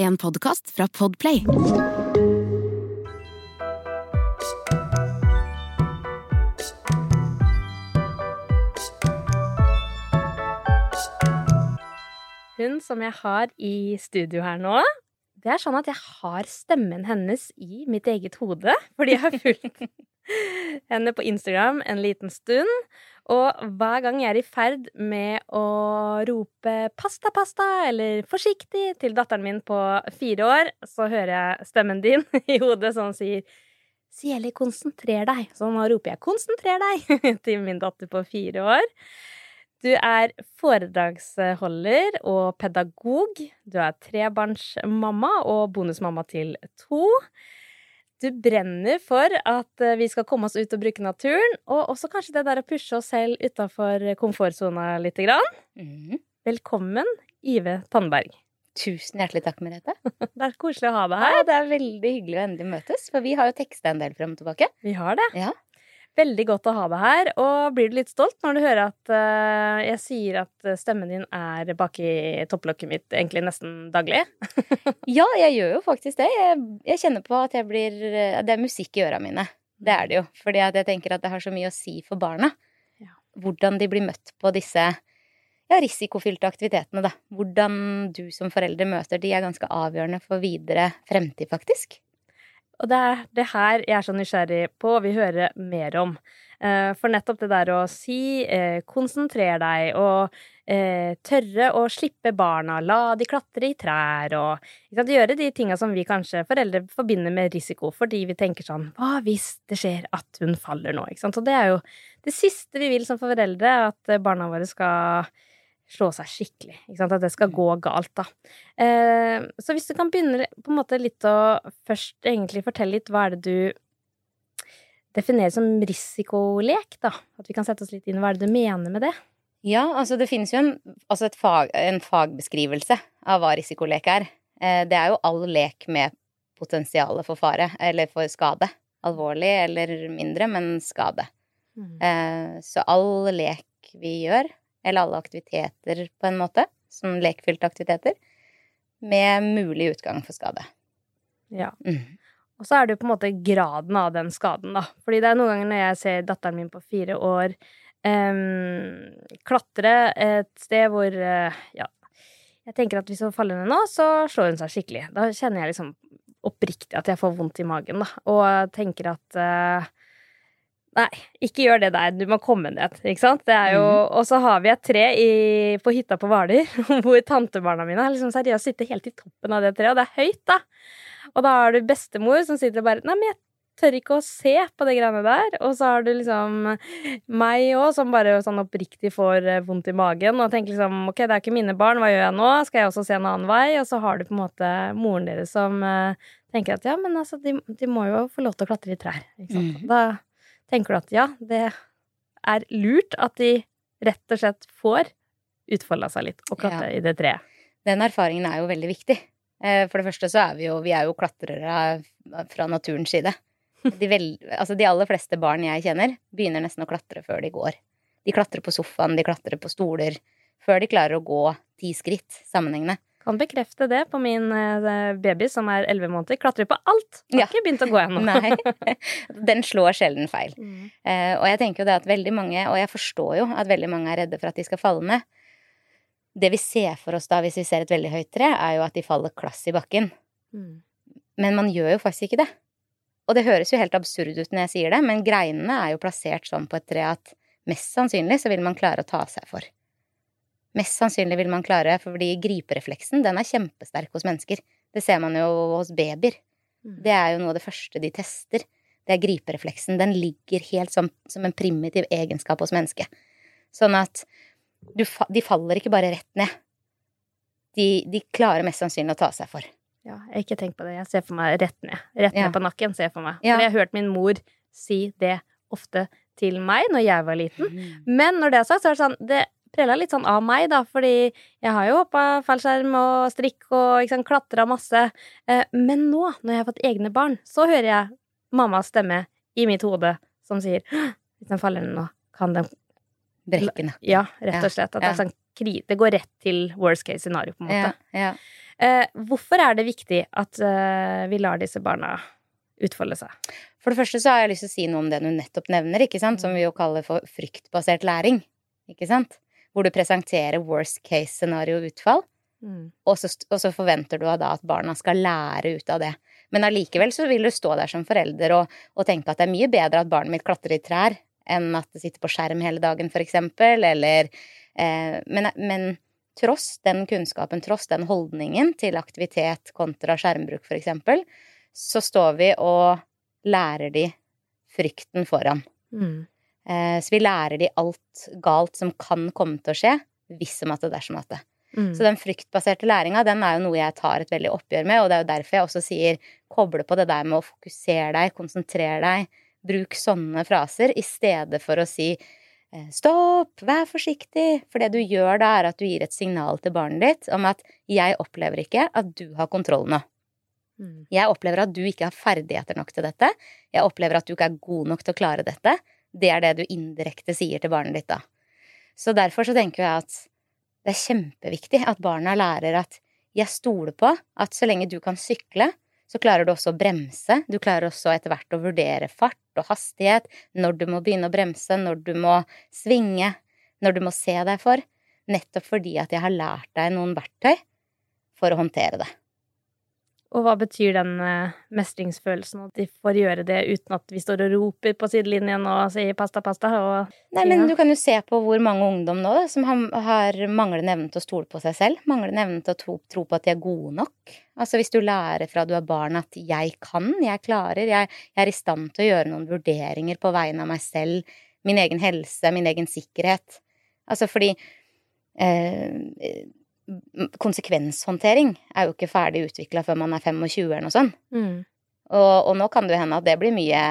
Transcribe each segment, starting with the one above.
En podkast fra Podplay. Hun som jeg har i studio her nå, det er sånn at jeg har stemmen hennes i mitt eget hode. Fordi jeg har fulgt henne på Instagram en liten stund. Og hver gang jeg er i ferd med å rope 'pasta, pasta' eller 'forsiktig' til datteren min på fire år, så hører jeg stemmen din i hodet som sier Sieli, konsentrer deg. Så nå roper jeg 'konsentrer deg' til min datter på fire år. Du er foredragsholder og pedagog. Du er trebarnsmamma og bonusmamma til to. Du brenner for at eh, vi skal komme oss ut og bruke naturen, og også kanskje det der å pushe oss selv utafor komfortsona lite grann. Mm. Velkommen, Ive Tandberg. Tusen hjertelig takk, Merete. Det er koselig å ha deg Ja, her. det er veldig hyggelig å endelig møtes, for vi har jo teksta en del frem og tilbake. Vi har det. Ja. Veldig godt å ha deg her. Og blir du litt stolt når du hører at uh, jeg sier at eh, stemmen din er baki topplokket mitt egentlig nesten daglig? Ja, jeg gjør jo faktisk det. Jeg, jeg kjenner på at jeg blir Det er musikk i øra mine. Det er det jo. Fordi at jeg tenker at det har så mye å si for barna. Ja. Hvordan de blir møtt på disse ja, risikofylte aktivitetene, da. Hvordan du som forelder møter de, er ganske avgjørende for videre fremtid, faktisk. Og det er det her jeg er så nysgjerrig på og vil høre mer om. Eh, For nettopp det der å si eh, 'konsentrer deg' og eh, tørre å slippe barna, la de klatre i trær og kan gjøre de tinga som vi kanskje foreldre forbinder med risiko, fordi vi tenker sånn 'hva hvis det skjer at hun faller nå'? Ikke sant? Og det er jo det siste vi vil som foreldre, at barna våre skal slå seg skikkelig. Ikke sant? At det skal gå galt, da. Eh, så hvis du kan begynne på en måte litt å først egentlig fortelle litt hva er det du definerer som risikolek, da? At vi kan sette oss litt inn hva er det du mener med det? Ja, altså det finnes jo en, altså et fag, en fagbeskrivelse av hva risikolek er. Eh, Det er jo all lek med potensialet for fare, eller for skade. Alvorlig eller mindre, men skade. Eh, Så all lek vi gjør, eller alle aktiviteter på en måte, som lekfylte aktiviteter, med mulig utgang for skade. Ja. Mm. Og så er det jo på en måte graden av den skaden, da. Fordi det er noen ganger når jeg ser datteren min på fire år um, klatre et sted hvor uh, Ja, jeg tenker at hvis hun faller ned nå, så slår hun seg skikkelig. Da kjenner jeg liksom oppriktig at jeg får vondt i magen, da. Og tenker at eh, Nei, ikke gjør det der, du må komme ned, ikke sant? Det er jo, Og så har vi et tre i, på hytta på Hvaler, hvor tantebarna mine har liksom seriøst sittet helt i toppen av det treet, og det er høyt, da. Og da har du bestemor som sitter og bare Nei, men jeg tør ikke å se på de greiene der. Og så har du liksom meg òg, som bare sånn oppriktig får eh, vondt i magen og tenker liksom Ok, det er ikke mine barn, hva gjør jeg nå? Skal jeg også se en annen vei? Og så har du på en måte moren deres som eh, tenker at ja, men altså, de, de må jo få lov til å klatre i trær. Ikke sant? Mm. Da tenker du at ja, det er lurt at de rett og slett får utfolda seg litt og klatre Ja. i det treet. Den erfaringen er jo veldig viktig. Eh, For det første så er vi jo, vi er jo klatrere fra naturens side. De, vel, altså de aller fleste barn jeg kjenner, begynner nesten å klatre før de går. De klatrer på sofaen, de klatrer på stoler, før de klarer å gå ti skritt sammenhengende. Kan bekrefte det på min eh, baby som er elleve måneder. Klatrer på alt. Har Ja. ikke begynt å gå ennå. Nei, den slår sjelden feil. Mm. Uh, og jeg tenker jo det at veldig mange, og jeg forstår jo at veldig mange er redde for at de skal falle ned. Det vi ser for oss da, hvis vi ser et veldig høyt tre, er jo at de faller klass i bakken. Mm. Men man gjør jo faktisk ikke det. Og det høres jo helt absurd ut når jeg sier det, men greinene er jo plassert sånn på et tre at mest sannsynlig så vil man klare å ta seg for. Mest sannsynlig vil man klare, fordi griperefleksen den er kjempesterk hos mennesker. Det ser man jo hos babyer. Mm. Det er jo noe av det første de tester. Det er griperefleksen. Den ligger helt som, som en primitiv egenskap hos mennesket. Sånn at du, de faller ikke bare rett ned. De, de klarer mest sannsynlig å ta seg for. Ja, jeg har ikke tenkt på det. Jeg ser for meg rett ned. Rett ned Ja. på nakken ser jeg for meg. Ja. For jeg har hørt min mor si det ofte til meg når jeg var liten. Mm. Men når det er sagt, så er det sånn Det prella litt sånn av meg, da, fordi jeg har jo hoppa fallskjerm og strikk og ikke sant, klatra masse. Eh, men nå, når jeg har fått egne barn, så hører jeg mammas stemme i mitt hode som sier «Hå! Hvis den faller ned nå, kan den nakken. Ja, rett og slett. At det, ja. er sånn, det går rett til worst case scenario, på en måte. Ja, ja. Eh, hvorfor er det viktig at eh, vi lar disse barna utfolde seg? For det første så har jeg lyst til å si noe om det du nettopp nevner, ikke sant? som vi jo kaller for fryktbasert læring. Ikke sant? Hvor du presenterer worst case scenario-utfall, og, så, og så forventer du da at barna skal lære ut av det. Men allikevel så vil du stå der som forelder og, og tenke at det er mye bedre at barnet mitt klatrer i trær enn at det sitter på skjerm hele dagen, for eksempel, eller eh, men, men tross den kunnskapen, tross den holdningen til aktivitet kontra skjermbruk, for eksempel, så står vi og lærer de frykten foran. Mm. Eh, så vi lærer de alt galt som kan komme til å skje, hvis som at det dersom at det. Mm. Så den fryktbaserte læringa, den er jo noe jeg tar et veldig oppgjør med, og det er jo derfor jeg også sier koble på det der med å fokusere deg, konsentrere deg, bruk sånne fraser i stedet for å si eh, stopp, vær forsiktig, for det du gjør da, er at du gir et signal til barnet ditt om at jeg opplever ikke at du har kontroll nå. Mm. Jeg opplever at du ikke har ferdigheter nok til dette. Jeg opplever at du ikke er god nok til å klare dette. Det er det du indirekte sier til barnet ditt da. Så derfor så tenker jeg at det er kjempeviktig at barna lærer at jeg stoler på at så lenge du kan sykle, så klarer du også å bremse. Du klarer også etter hvert å vurdere fart og hastighet, når du må begynne å bremse, når du må svinge, når du må se deg for. Nettopp fordi at jeg har lært deg noen verktøy for å håndtere det. Og hva betyr den eh, mestringsfølelsen, at de får gjøre det uten at vi står og roper på sidelinjen og sier pasta, pasta? Og Nei, men Ja. du kan jo se på hvor mange ungdom nå da, som har, har manglende evne til å stole på seg selv. Manglende evne til å tro, tro på at de er gode nok. Altså hvis du lærer fra du er barn at jeg kan, jeg klarer, jeg, jeg er i stand til å gjøre noen vurderinger på vegne av meg selv, min egen helse, min egen sikkerhet. Altså fordi eh, konsekvenshåndtering er jo ikke ferdig utvikla før man er 25 eller noe sånt. Mm. Og, og nå kan det jo hende at det blir mye,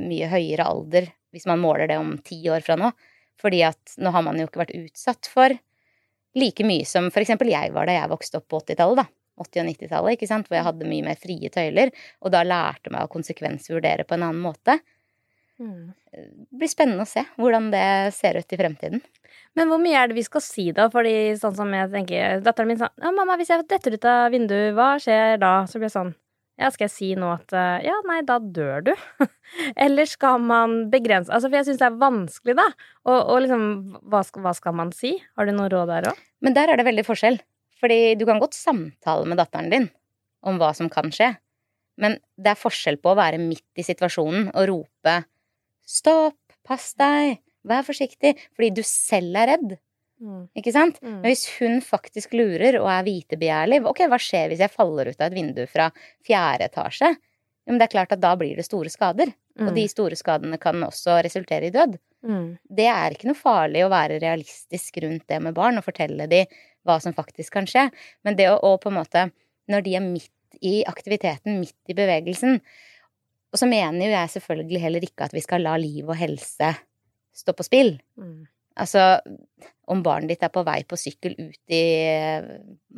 mye høyere alder hvis man måler det om ti år fra nå. Fordi at nå har man jo ikke vært utsatt for like mye som for eksempel jeg var da jeg vokste opp på 80-tallet, da. 80- og 90-tallet, ikke sant, hvor jeg hadde mye mer frie tøyler, og da lærte meg å konsekvensvurdere på en annen måte. Mm. Det blir spennende å se hvordan det ser ut i fremtiden. Men hvor mye er det vi skal si, da? Fordi sånn som jeg tenker Datteren min sa Ja, mamma, hvis jeg detter ut av vinduet, hva skjer da? Så blir jeg sånn Ja, skal jeg si nå at eh, Ja, nei, da dør du. Eller skal man begrense Altså, for jeg syns det er vanskelig, da. Og, og liksom hva skal, hva skal man si? Har du noe råd der òg? Men der er det veldig forskjell. Fordi du kan godt samtale med datteren din om hva som kan skje. Men det er forskjell på å være midt i situasjonen og rope stopp, pass deg, vær forsiktig, fordi du selv er redd. Ikke sant? Mm. Men hvis hun faktisk lurer og er vitebegjærlig, ok, hva skjer hvis jeg faller ut av et vindu fra fjerde etasje? Jo, men det er klart at da blir det store skader. Og de store skadene kan også resultere i død. mm. Det er ikke noe farlig å være realistisk rundt det med barn og fortelle dem hva som faktisk kan skje. Men det å, å på en måte, når de er midt i aktiviteten, midt i bevegelsen Og så mener jo jeg selvfølgelig heller ikke at vi skal la liv og helse stå på spill. Mm. Altså, om barnet ditt er på vei på sykkel ut i eh,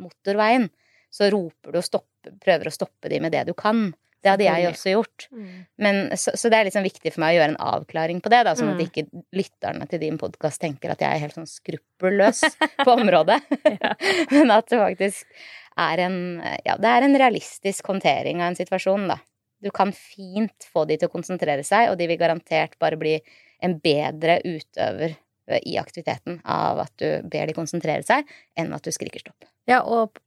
motorveien, så roper du og stopper, prøver å stoppe de med det du kan. Det hadde jeg også gjort. Mm. Men, så, så det er liksom viktig for meg å gjøre en avklaring på det, da, sånn Mm. at ikke lytterne til din podkast tenker at jeg er helt sånn skruppelløs på området. Ja. Men at det faktisk er en Ja, det er en realistisk håndtering av en situasjon, da. Du kan fint få de til å konsentrere seg, og de vil garantert bare bli en bedre utøver i aktiviteten av at du ber de konsentrere seg, enn at du skriker stopp. Ja, og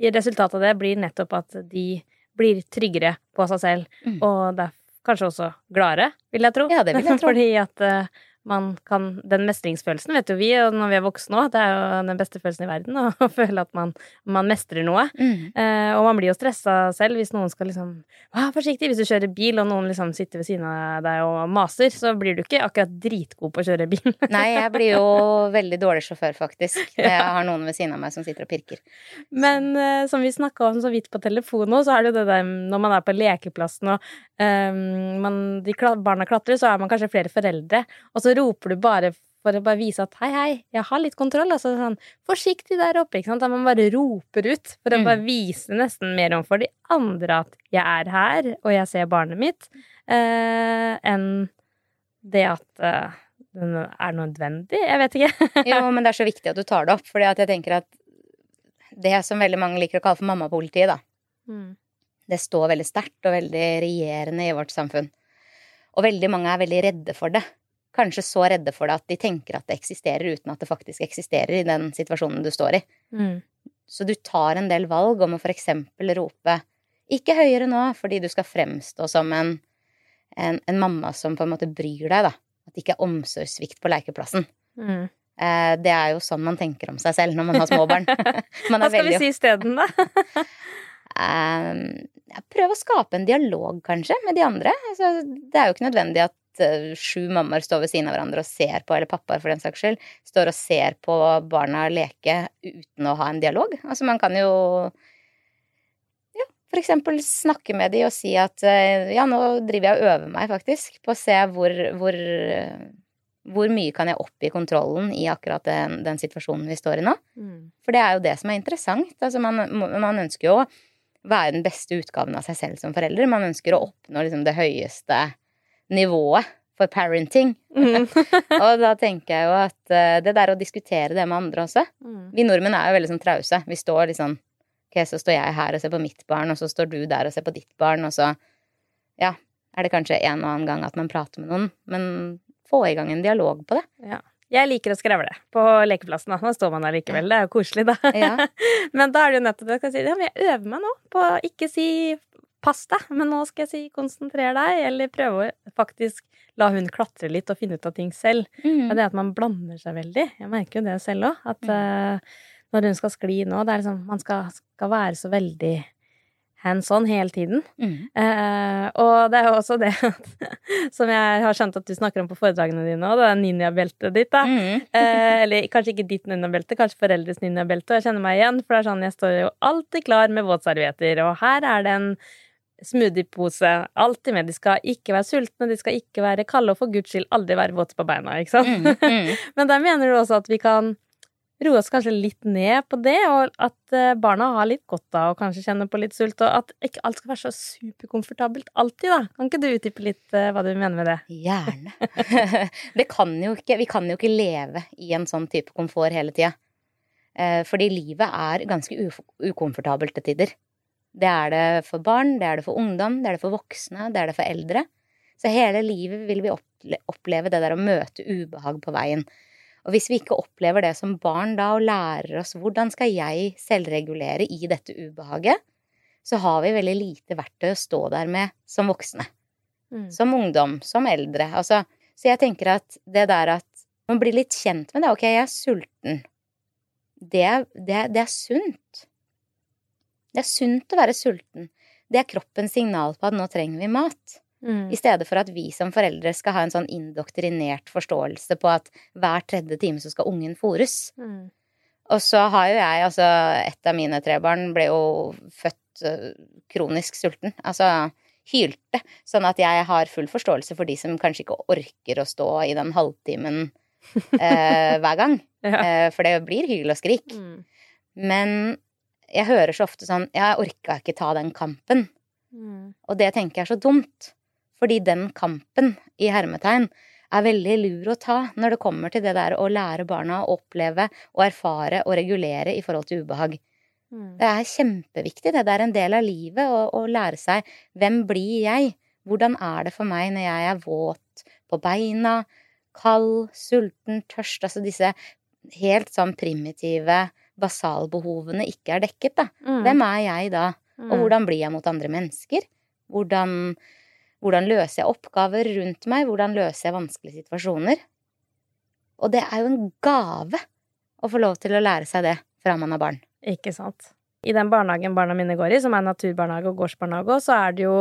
i resultatet av det blir nettopp at de blir tryggere på seg selv, Mm. og det er kanskje også gladere, vil jeg tro. Ja, det vil jeg tro. Fordi at eh, man kan Den mestringsfølelsen vet jo vi, og når vi er voksne òg, det er jo den beste følelsen i verden å føle at man, man mestrer noe. Mm. Eh, og man blir jo stressa selv hvis noen skal liksom Vær forsiktig! Hvis du kjører bil, og noen liksom sitter ved siden av deg og maser, så blir du ikke akkurat dritgod på å kjøre bil. Nei, jeg blir jo veldig dårlig sjåfør, faktisk. Når jeg har noen ved siden av meg som sitter og pirker. Men eh, som vi snakka om så vidt på telefon nå, så er det jo det der når man er på lekeplassen og eh, man, de barna klatrer, så er man kanskje flere foreldre, og så roper du bare for å bare vise at hei, hei, jeg har litt kontroll. Altså sånn forsiktig der oppe, ikke sant. At man bare roper ut for å Mm. bare vise nesten mer overfor de andre at jeg er her, og jeg ser barnet mitt, eh, enn det at eh, den er nødvendig. Jeg vet ikke. Jo, men det er så viktig at du tar det opp, fordi at jeg tenker at det som veldig mange liker å kalle for mammapolitiet, da. Mm. Det står veldig sterkt og veldig regjerende i vårt samfunn. Og veldig mange er veldig redde for det. Kanskje så redde for det at de tenker at det eksisterer uten at det faktisk eksisterer i den situasjonen du står i. Mm. Så du tar en del valg om å for eksempel rope ikke høyere nå, fordi du skal fremstå som en, en, en mamma som på en måte bryr deg, da. At det ikke er omsorgssvikt på lekeplassen. Mm. Eh, det er jo sånn man tenker om seg selv når man har små barn. man Hva skal vi si isteden, da? Eh, Prøv å skape en dialog, kanskje, med de andre. Altså, det er jo ikke nødvendig at sju mammaer står ved siden av hverandre og ser på, eller pappaer for den saks skyld, står og ser på barna leke uten å ha en dialog. Altså, man kan jo ja, for eksempel snakke med de og si at eh, ja, nå driver jeg og øver meg faktisk på å se hvor, hvor, eh, hvor mye kan jeg oppgi kontrollen i akkurat den, den situasjonen vi står i nå. Mm. For det er jo det som er interessant. Altså man, man ønsker jo å være den beste utgaven av seg selv som forelder. Man ønsker å oppnå liksom det høyeste nivået for parenting. Mm. Og da tenker jeg jo at eh, det der å diskutere det med andre også Mm. Vi nordmenn er jo veldig sånn trause. Vi står liksom Ok, så står jeg her og ser på mitt barn, og så står du der og ser på ditt barn, og så Ja, er det kanskje en og annen gang at man prater med noen, men få i gang en dialog på det. Ja. Jeg liker å skrevle på lekeplassen. Da. Nå står man der likevel. Det er jo koselig, da. Ja. men da er det jo nettopp det jeg skal si. Ja, men jeg øver meg nå på å ikke si pass deg, men nå skal jeg si konsentrer deg, eller prøve å faktisk la hun klatre litt og finne ut av ting selv. Mm. Og det at man blander seg veldig. Jeg merker jo det selv òg. At Mm. eh, når hun skal skli nå, det er liksom Man skal, skal være så veldig hands on hele tiden. Mm. Eh, og det er jo også det som jeg har skjønt at du snakker om på foredragene dine òg, det er ninjabeltet ditt, da. Mm. Eh, eller kanskje ikke ditt ninjabelte, kanskje foreldres ninjabelte. Og jeg kjenner meg igjen, for det er sånn jeg står jo alltid klar med våtservietter, og her er det en smoothiepose. Alltid med. De skal ikke være sultne, de skal ikke være kalde, og for guds skyld aldri være våte på beina, ikke sant? Mm. Mm. Men der mener du også at vi kan roe oss kanskje litt ned på det, og at eh, barna har litt godt av å kanskje kjenne på litt sult, og at ikke alt skal være så superkomfortabelt alltid, da. Kan ikke du utdype litt eh, hva du mener med det? Gjerne. det kan jo ikke, vi kan jo ikke leve i en sånn type komfort hele tida. Eh, fordi livet er ganske ukomfortabelt til tider. Det er det for barn, det er det for ungdom, det er det for voksne, det er det for eldre. Så hele livet vil vi oppleve det der å møte ubehag på veien. Og hvis vi ikke opplever det som barn da, og lærer oss hvordan skal jeg selvregulere i dette ubehaget, så har vi veldig lite verktøy å stå der med som voksne Mm. som ungdom, som eldre. Altså, så jeg tenker at det der at man blir litt kjent med det. Ok, jeg er sulten. Det, det, det er sunt. Det er sunt å være sulten. Det er kroppens signal på at nå trenger vi mat. Mm. I stedet for at vi som foreldre skal ha en sånn indoktrinert forståelse på at hver tredje time så skal ungen fôres. Mm. Og så har jo jeg, altså et av mine tre barn ble jo født øh, kronisk sulten. Altså hylte. Sånn at jeg har full forståelse for de som kanskje ikke orker å stå i den halvtimen eh, hver gang. Ja. Eh, for det blir hyl og skrik. Mm. Men jeg hører så ofte sånn Jeg orka ikke ta den kampen. Mm. Og det tenker jeg er så dumt. Fordi den kampen, i hermetegn, er veldig lur å ta når det kommer til det der å lære barna å oppleve og erfare og regulere i forhold til ubehag. Mm. Det er kjempeviktig. Det, det er en del av livet å, å lære seg hvem blir jeg? Hvordan er det for meg når jeg er våt på beina, kald, sulten, tørst? Altså disse helt sånn primitive basalbehovene ikke er dekket, da. Mm. Hvem er jeg da? Og Mm. hvordan blir jeg mot andre mennesker? Hvordan, hvordan løser jeg oppgaver rundt meg? Hvordan løser jeg vanskelige situasjoner? Og det er jo en gave å få lov til å lære seg det fra man er barn. Ikke sant. I den barnehagen barna mine går i, som er naturbarnehage og gårdsbarnehage så er det jo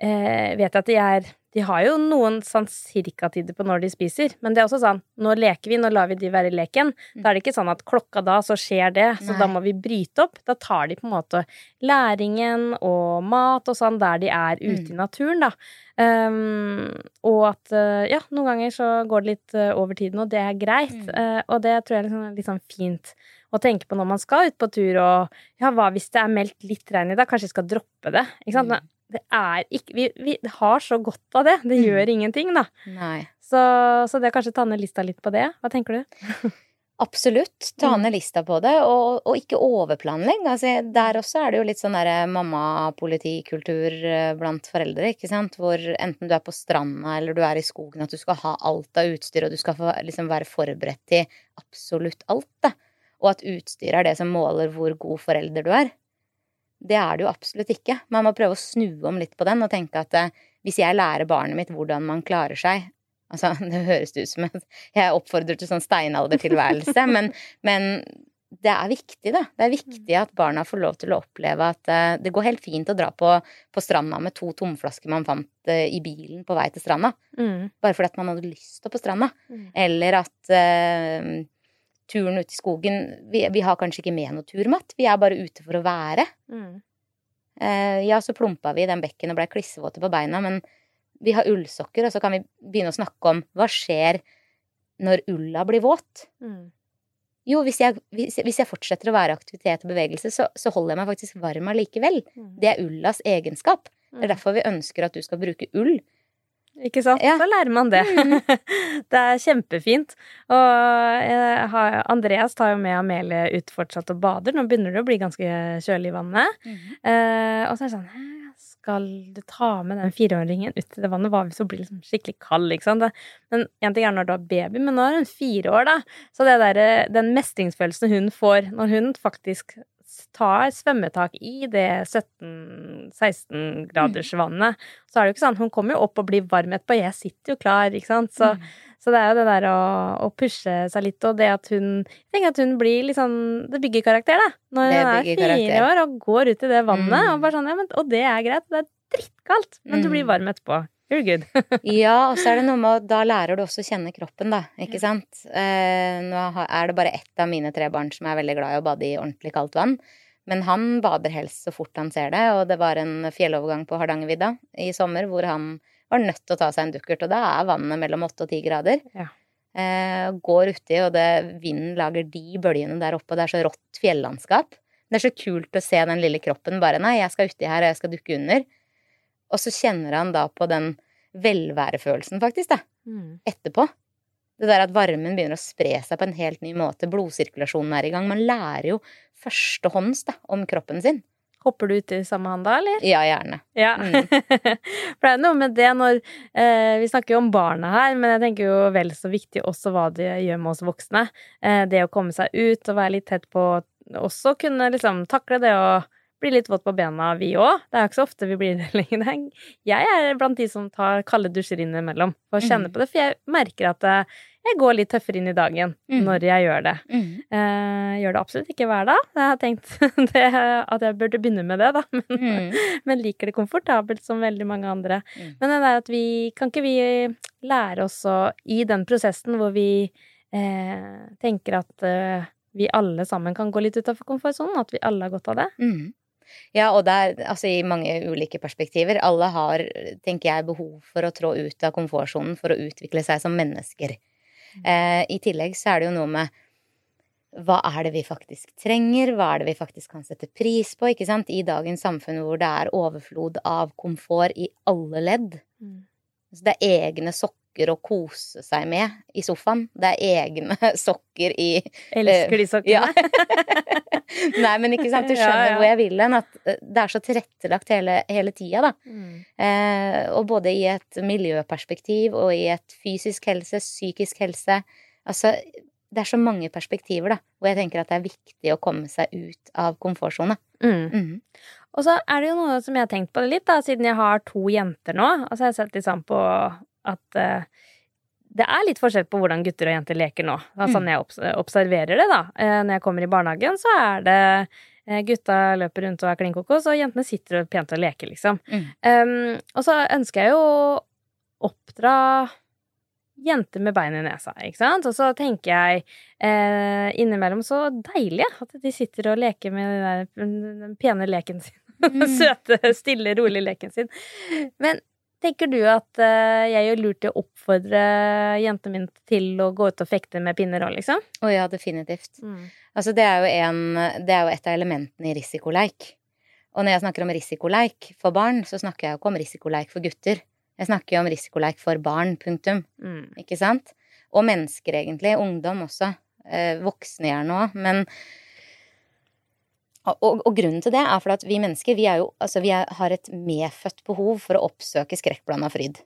eh, Vet jeg at de er De har jo noen sånn cirkatider på når de spiser, men det er også sånn Nå leker vi, nå lar vi de være i leken. Da er det ikke sånn at klokka da, så skjer det, så Nei. da må vi bryte opp. Da tar de på en måte læringen og mat og sånn der de er ute i naturen, da. Um, og at eh, ja, noen ganger så går det litt eh, over tiden, og det er greit. Mm. Uh, og det tror jeg er liksom, litt sånn fint å tenke på når man skal ut på tur, og ja, hva hvis det er meldt litt regn i dag? Kanskje jeg skal droppe det? Ikke sant? Mm. Det er ikke vi, vi har så godt av det. Det Mm. gjør ingenting, da. Så, så det er kanskje ta ned lista litt på det. Hva tenker du? Absolutt. Ta Mm. ned lista på det, og, og ikke overplanlegg. Altså, der også er det jo litt sånn derre mamma-politikultur eh, blant foreldre, ikke sant. Hvor enten du er på stranda eller du er i skogen, at du skal ha alt av utstyr, og du skal få, liksom være forberedt til absolutt alt, da. Og at utstyr er det som måler hvor god forelder du er. Det er det jo absolutt ikke. Man må prøve å snu om litt på den og tenke at eh, hvis jeg lærer barnet mitt hvordan man klarer seg Altså, det høres ut som at jeg oppfordrer til sånn steinaldertilværelse, men, men det er viktig, da. Det er viktig at barna får lov til å oppleve at eh, det går helt fint å dra på, på stranda med to tomflasker man fant eh, i bilen på vei til stranda. Mm. Bare fordi at man hadde lyst til å på stranda. Mm. Eller at eh, turen ut i skogen vi, vi har kanskje ikke med noe turmatt, vi er bare ute for å være. Mm. Eh, ja, så plumpa vi i den bekken og blei klissvåte på beina, men vi har ullsokker, og så kan vi begynne å snakke om hva skjer når ulla blir våt. Mm. Jo, hvis jeg, hvis, hvis jeg fortsetter å være aktivitet og bevegelse, så, så holder jeg meg faktisk varm allikevel. Mm. Det er ullas egenskap. Det er derfor vi ønsker at du skal bruke ull. Ikke sant? Ja. Så lærer man det. Mm. det er kjempefint. Og har, Andreas tar jo med Amelie ut fortsatt og bader. Nå begynner det å bli ganske kjølig i vannet. Eh, og så er det sånn Skal du ta med den fireåringen ut i det vannet? Hva hvis hun blir liksom skikkelig kald? Ikke sant? Men én ting er når du har baby, men nå er hun fire år, da. Så det der, den mestringsfølelsen hun får når hun faktisk tar svømmetak i det 17-16 graders vannet, så er det jo ikke sånn Hun kommer jo opp og blir varm etterpå. Jeg sitter jo klar, ikke sant. Så, så det er jo det der å, å pushe seg litt, og det at hun Jeg tenker at hun blir litt sånn Det bygger karakter, da. Når hun er fire karakter. år og går ut i det vannet, Mm. og bare sånn Ja, men Og det er greit. Det er drittkaldt, men du Mm. blir varm etterpå. You're good. Ja, og så er det noe med at da lærer du også å kjenne kroppen, da. Ikke sant? Eh, nå er det bare ett av mine tre barn som er veldig glad i å bade i ordentlig kaldt vann. Men han bader helst så fort han ser det, og det var en fjellovergang på Hardangervidda i sommer hvor han var nødt til å ta seg en dukkert, og da er vannet mellom åtte og ti grader. Ja. Eh, går uti, og det, vinden lager de bølgene der oppe, og det er så rått fjellandskap. Det er så kult å se den lille kroppen bare Nei, jeg skal uti her, og jeg skal dukke under. Og så kjenner han da på den velværefølelsen, faktisk, da, Mm. etterpå. Det der at varmen begynner å spre seg på en helt ny måte, blodsirkulasjonen er i gang. Man lærer jo førstehånds da, om kroppen sin. Hopper du uti samme hand da, eller? Ja, gjerne. Ja. Mm. For det er noe med det når eh, Vi snakker jo om barna her, men jeg tenker jo vel så viktig også hva det gjør med oss voksne. Eh, det å komme seg ut og være litt tett på Også kunne liksom takle det å bli litt våt på bena, vi òg. Det er jo ikke så ofte vi blir det lenger. Jeg er blant de som tar kalde dusjer innimellom for å kjenne Mm. på det, for jeg merker at eh, jeg går litt tøffere inn i dagen Mm. når jeg gjør det. Mm. Eh, gjør det absolutt ikke hver dag. Jeg har tenkt det, at jeg burde begynne med det, da. Men, Mm. men liker det komfortabelt som veldig mange andre. Mm. Men det der at vi Kan ikke vi lære oss å I den prosessen hvor vi eh, tenker at eh, vi alle sammen kan gå litt utafor komfortsonen, at vi alle har godt av det? Mm. Ja, og det er altså i mange ulike perspektiver. Alle har, tenker jeg, behov for å trå ut av komfortsonen for å utvikle seg som mennesker. Eh, I tillegg så er det jo noe med hva er det vi faktisk trenger, hva er det vi faktisk kan sette pris på, ikke sant? I dagens samfunn hvor det er overflod av komfort i alle ledd. Så det er egne sokker å kose seg med i sofaen. Det er egne sokker i Elsker de sokkene. ja. Nei, men ikke sant, du skjønner ja. hvor jeg vil hen. At eh, det er så tilrettelagt hele, hele tida, da. Mm. Eh, og både i et miljøperspektiv og i et fysisk helse, psykisk helse. Altså, det er så mange perspektiver, da, hvor jeg tenker at det er viktig å komme seg ut av komfortsona. Mm. Mm. Og så er det jo noe som jeg har tenkt på litt, da, siden jeg har to jenter nå. Og så har jeg sett sammen på at eh, det er litt forskjell på hvordan gutter og jenter leker nå. Altså når sånn jeg observerer det, da. Eh, når jeg kommer i barnehagen, så er det eh, Gutta løper rundt og er klin kokos, og jentene sitter og pent og leker, liksom. Mm. Um, og så ønsker jeg jo å oppdra jenter med bein i nesa, ikke sant? Og så tenker jeg eh, innimellom så deilig at de sitter og leker med den, der, den pene leken sin. Mm. Søte, stille, rolig leken sin. Men tenker du at eh, jeg gjør lurt i å oppfordre jentene mine til å gå ut og fekte med pinner òg, liksom? Å ja, definitivt. Altså, det er, jo en, det er jo et av elementene i risikoleik. Og når jeg snakker om risikoleik for barn, så snakker jeg jo ikke om risikoleik for gutter. Jeg snakker jo om risikoleik for barn, punktum. Mm. Ikke sant? Og mennesker, egentlig. Ungdom også. eh, voksne gjerne òg, men og, og, grunnen til det er for at vi mennesker vi, jo, altså vi er, har et medfødt behov for å oppsøke skrekkblanda fryd.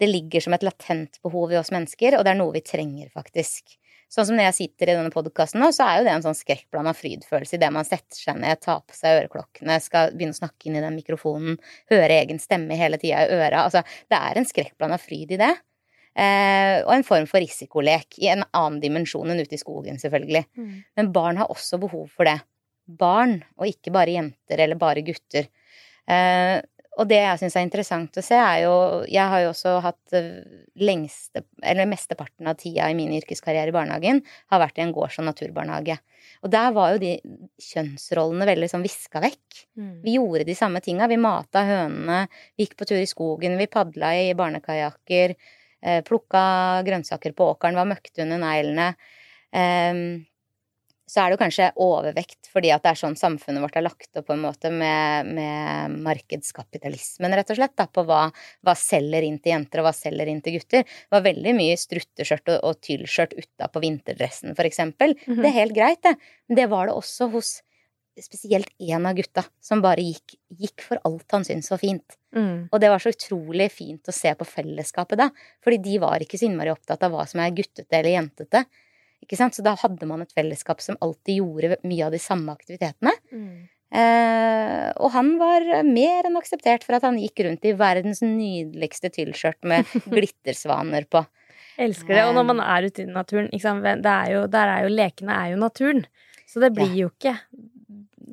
Det ligger som et latent behov i oss mennesker, og det er noe vi trenger, faktisk. Sånn som når jeg sitter i denne podkasten nå, så er jo det en sånn skrekkblanda frydfølelse idet man setter seg ned, tar på seg øreklokkene, skal begynne å snakke inn i den mikrofonen, høre egen stemme hele tida i øra. Altså, det er en skrekkblanda fryd i det. Eh, og en form for risikolek i en annen dimensjon enn ute i skogen, selvfølgelig. Mm. Men barn har også behov for det barn, og ikke bare jenter eller bare gutter. Eh, og det jeg syns er interessant å se, er jo Jeg har jo også hatt eh, lengste, eller mesteparten av tida i min yrkeskarriere i barnehagen har vært i en gårds- og naturbarnehage. Og der var jo de kjønnsrollene veldig sånn viska vekk. Mm. Vi gjorde de samme tinga. Vi mata hønene, vi gikk på tur i skogen, vi padla i barnekajakker, eh, plukka grønnsaker på åkeren, var møkkete under neglene. Um, så er det jo kanskje overvekt fordi at det er sånn samfunnet vårt er lagt opp på en måte med, med markedskapitalismen, rett og slett, da, på hva, hva, selger inn til jenter, og hva selger inn til gutter. Det var veldig mye strutteskjørt og, og tyllskjørt utapå vinterdressen, for eksempel. Mm -hmm. Det er helt greit, det. Men det var det også hos spesielt én av gutta som bare gikk, gikk for alt han syntes var fint. Mm. Og det var så utrolig fint å se på fellesskapet da, fordi de var ikke så innmari opptatt av hva som er guttete eller jentete. Ikke sant? Så da hadde man et fellesskap som alltid gjorde mye av de samme aktivitetene. Mm. Eh, og han var mer enn akseptert for at han gikk rundt i verdens nydeligste tyllskjørt med glittersvaner på. Elsker det. Og når man er ute i naturen, er jo, der er jo lekene er jo naturen. Så det blir ja. jo ikke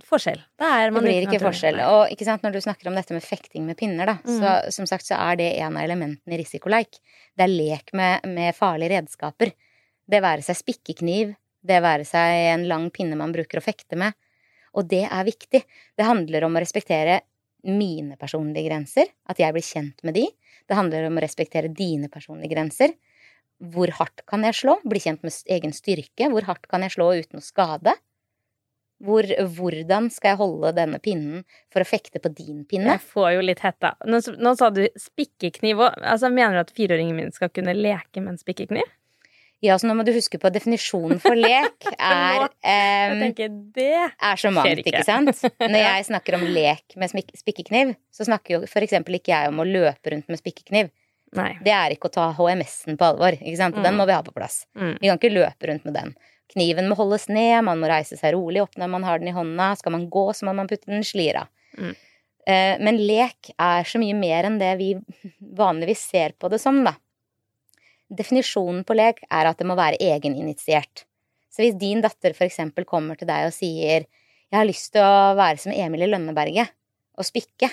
forskjell. Er det blir ikke forskjell. Og ikke sant, når du snakker om dette med fekting med pinner, da, mm. så som sagt så er det en av elementene i risikoleik. Det er lek med, med farlige redskaper. Det være seg spikkekniv, det være seg en lang pinne man bruker å fekte med. Og det er viktig. Det handler om å respektere mine personlige grenser, at jeg blir kjent med de. Det handler om å respektere dine personlige grenser. Hvor hardt kan jeg slå? Bli kjent med egen styrke. Hvor hardt kan jeg slå uten å skade? Hvor, hvordan skal jeg holde denne pinnen for å fekte på din pinne? Jeg får jo litt hetta. Nå, nå sa du spikkekniv òg. Altså, mener du at fireåringen min skal kunne leke med en spikkekniv? Ja, så nå må du huske på at definisjonen for lek er um, det er så mangt, ikke. ikke sant? Når jeg snakker om lek med spikkekniv, så snakker jo eksempel ikke jeg om å løpe rundt med spikkekniv. Nei. Det er ikke å ta HMS-en på alvor. ikke sant? Den mm. må vi ha på plass. Mm. Vi kan ikke løpe rundt med den. Kniven må holdes ned, man må reise seg rolig opp når man har den i hånda. Skal man gå, så må man putte den i slira. Mm. Eh, men lek er så mye mer enn det vi vanligvis ser på det som, da. Definisjonen på lek er at det må være egeninitiert. Så hvis din datter for eksempel kommer til deg og sier 'Jeg har lyst til å være som Emil i Lønneberget og spikke',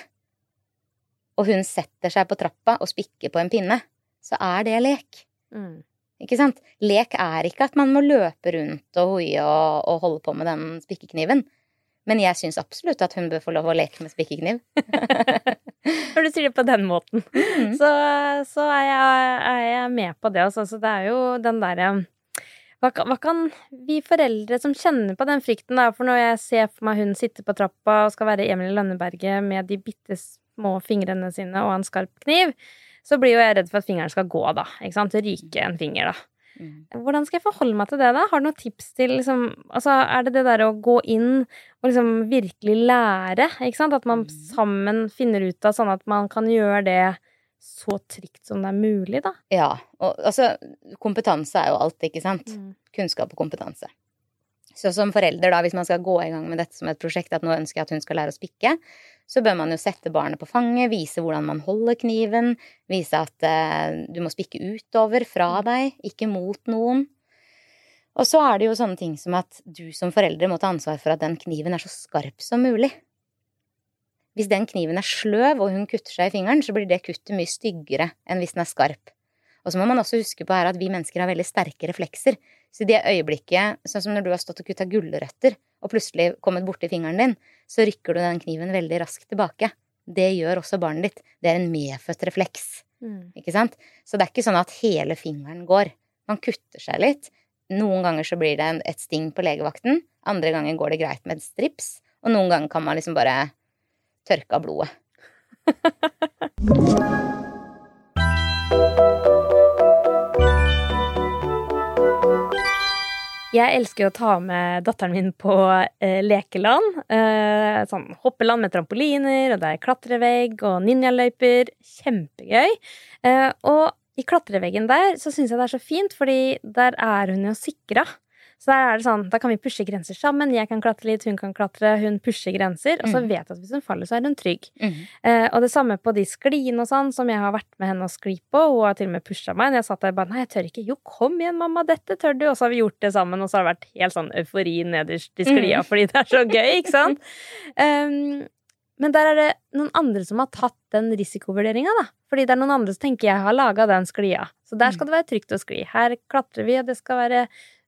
og hun setter seg på trappa og spikker på en pinne, så er det lek. Mm. Ikke sant? Lek er ikke at man må løpe rundt og hoie og, og holde på med den spikkekniven. Men jeg syns absolutt at hun bør få lov å leke med spikkekniv. Når du sier det på den måten, mm. så, så er, jeg, er, jeg, med på det. Altså. Så det er jo den derre hva, hva, kan vi foreldre som kjenner på den frykten, da? For når jeg ser for meg hun sitte på trappa og skal være Emil Lønneberget med de bitte små fingrene sine og en skarp kniv, så blir jo jeg redd for at fingeren skal gå, da. Ikke sant? Ryke en finger, da. Mm. Hvordan skal jeg forholde meg til det, da? Har du noen tips til liksom Altså, er det det derre å gå inn og liksom virkelig lære, ikke sant? At man mm. sammen finner ut av sånn at man kan gjøre det så trygt som det er mulig, da? Ja. Og altså, kompetanse er jo alt, ikke sant? Mm. Kunnskap og kompetanse. Så som forelder, da, hvis man skal gå i gang med dette som et prosjekt, at nå ønsker jeg at hun skal lære å spikke, så bør man jo sette barnet på fanget, vise hvordan man holder kniven, vise at eh, du må spikke utover, fra deg, ikke mot noen. Og så er det jo sånne ting som at du som forelder må ta ansvar for at den kniven er så skarp som mulig. Hvis den kniven er sløv og hun kutter seg i fingeren, så blir det kuttet mye styggere enn hvis den er skarp. Og så må man også huske på her at vi mennesker har veldig sterke reflekser. Så i det øyeblikket, sånn som når du har stått og kutta gulrøtter, og plutselig kommet borti fingeren din, så rykker du den kniven veldig raskt tilbake. Det gjør også barnet ditt. Det er en medfødt refleks. Mm. Ikke sant? Så det er ikke sånn at hele fingeren går. Man kutter seg litt. Noen ganger så blir det et sting på legevakten. Andre ganger går det greit med et strips. Og noen ganger kan man liksom bare tørke av blodet. Jeg elsker å ta med datteren min på eh, lekeland. Eh, sånn hoppeland med trampoliner, og det er klatrevegg og ninjaløyper. Kjempegøy. Eh, og i klatreveggen der så syns jeg det er så fint, fordi der er hun jo sikra. Så der er det sånn, da kan vi pushe grenser sammen. Jeg kan klatre litt, hun kan klatre. Hun pusher grenser. Og så Mm. vet jeg at hvis hun faller, så er hun trygg. Mm. Eh, og det samme på de skliene og sånn, som jeg har vært med henne og skli på. Hun har til og med pusha meg. Når jeg satt der bare Nei, jeg tør ikke. Jo, kom igjen, mamma, dette tør du. Og så har vi gjort det sammen, og så har det vært helt sånn eufori nederst i sklia fordi det er så gøy, ikke sant? Um, men der er det noen andre som har tatt den risikovurderinga, da. Fordi det er noen andre som tenker jeg har laga den sklia. Så der skal det være trygt å skli. Her klatrer vi, og det skal være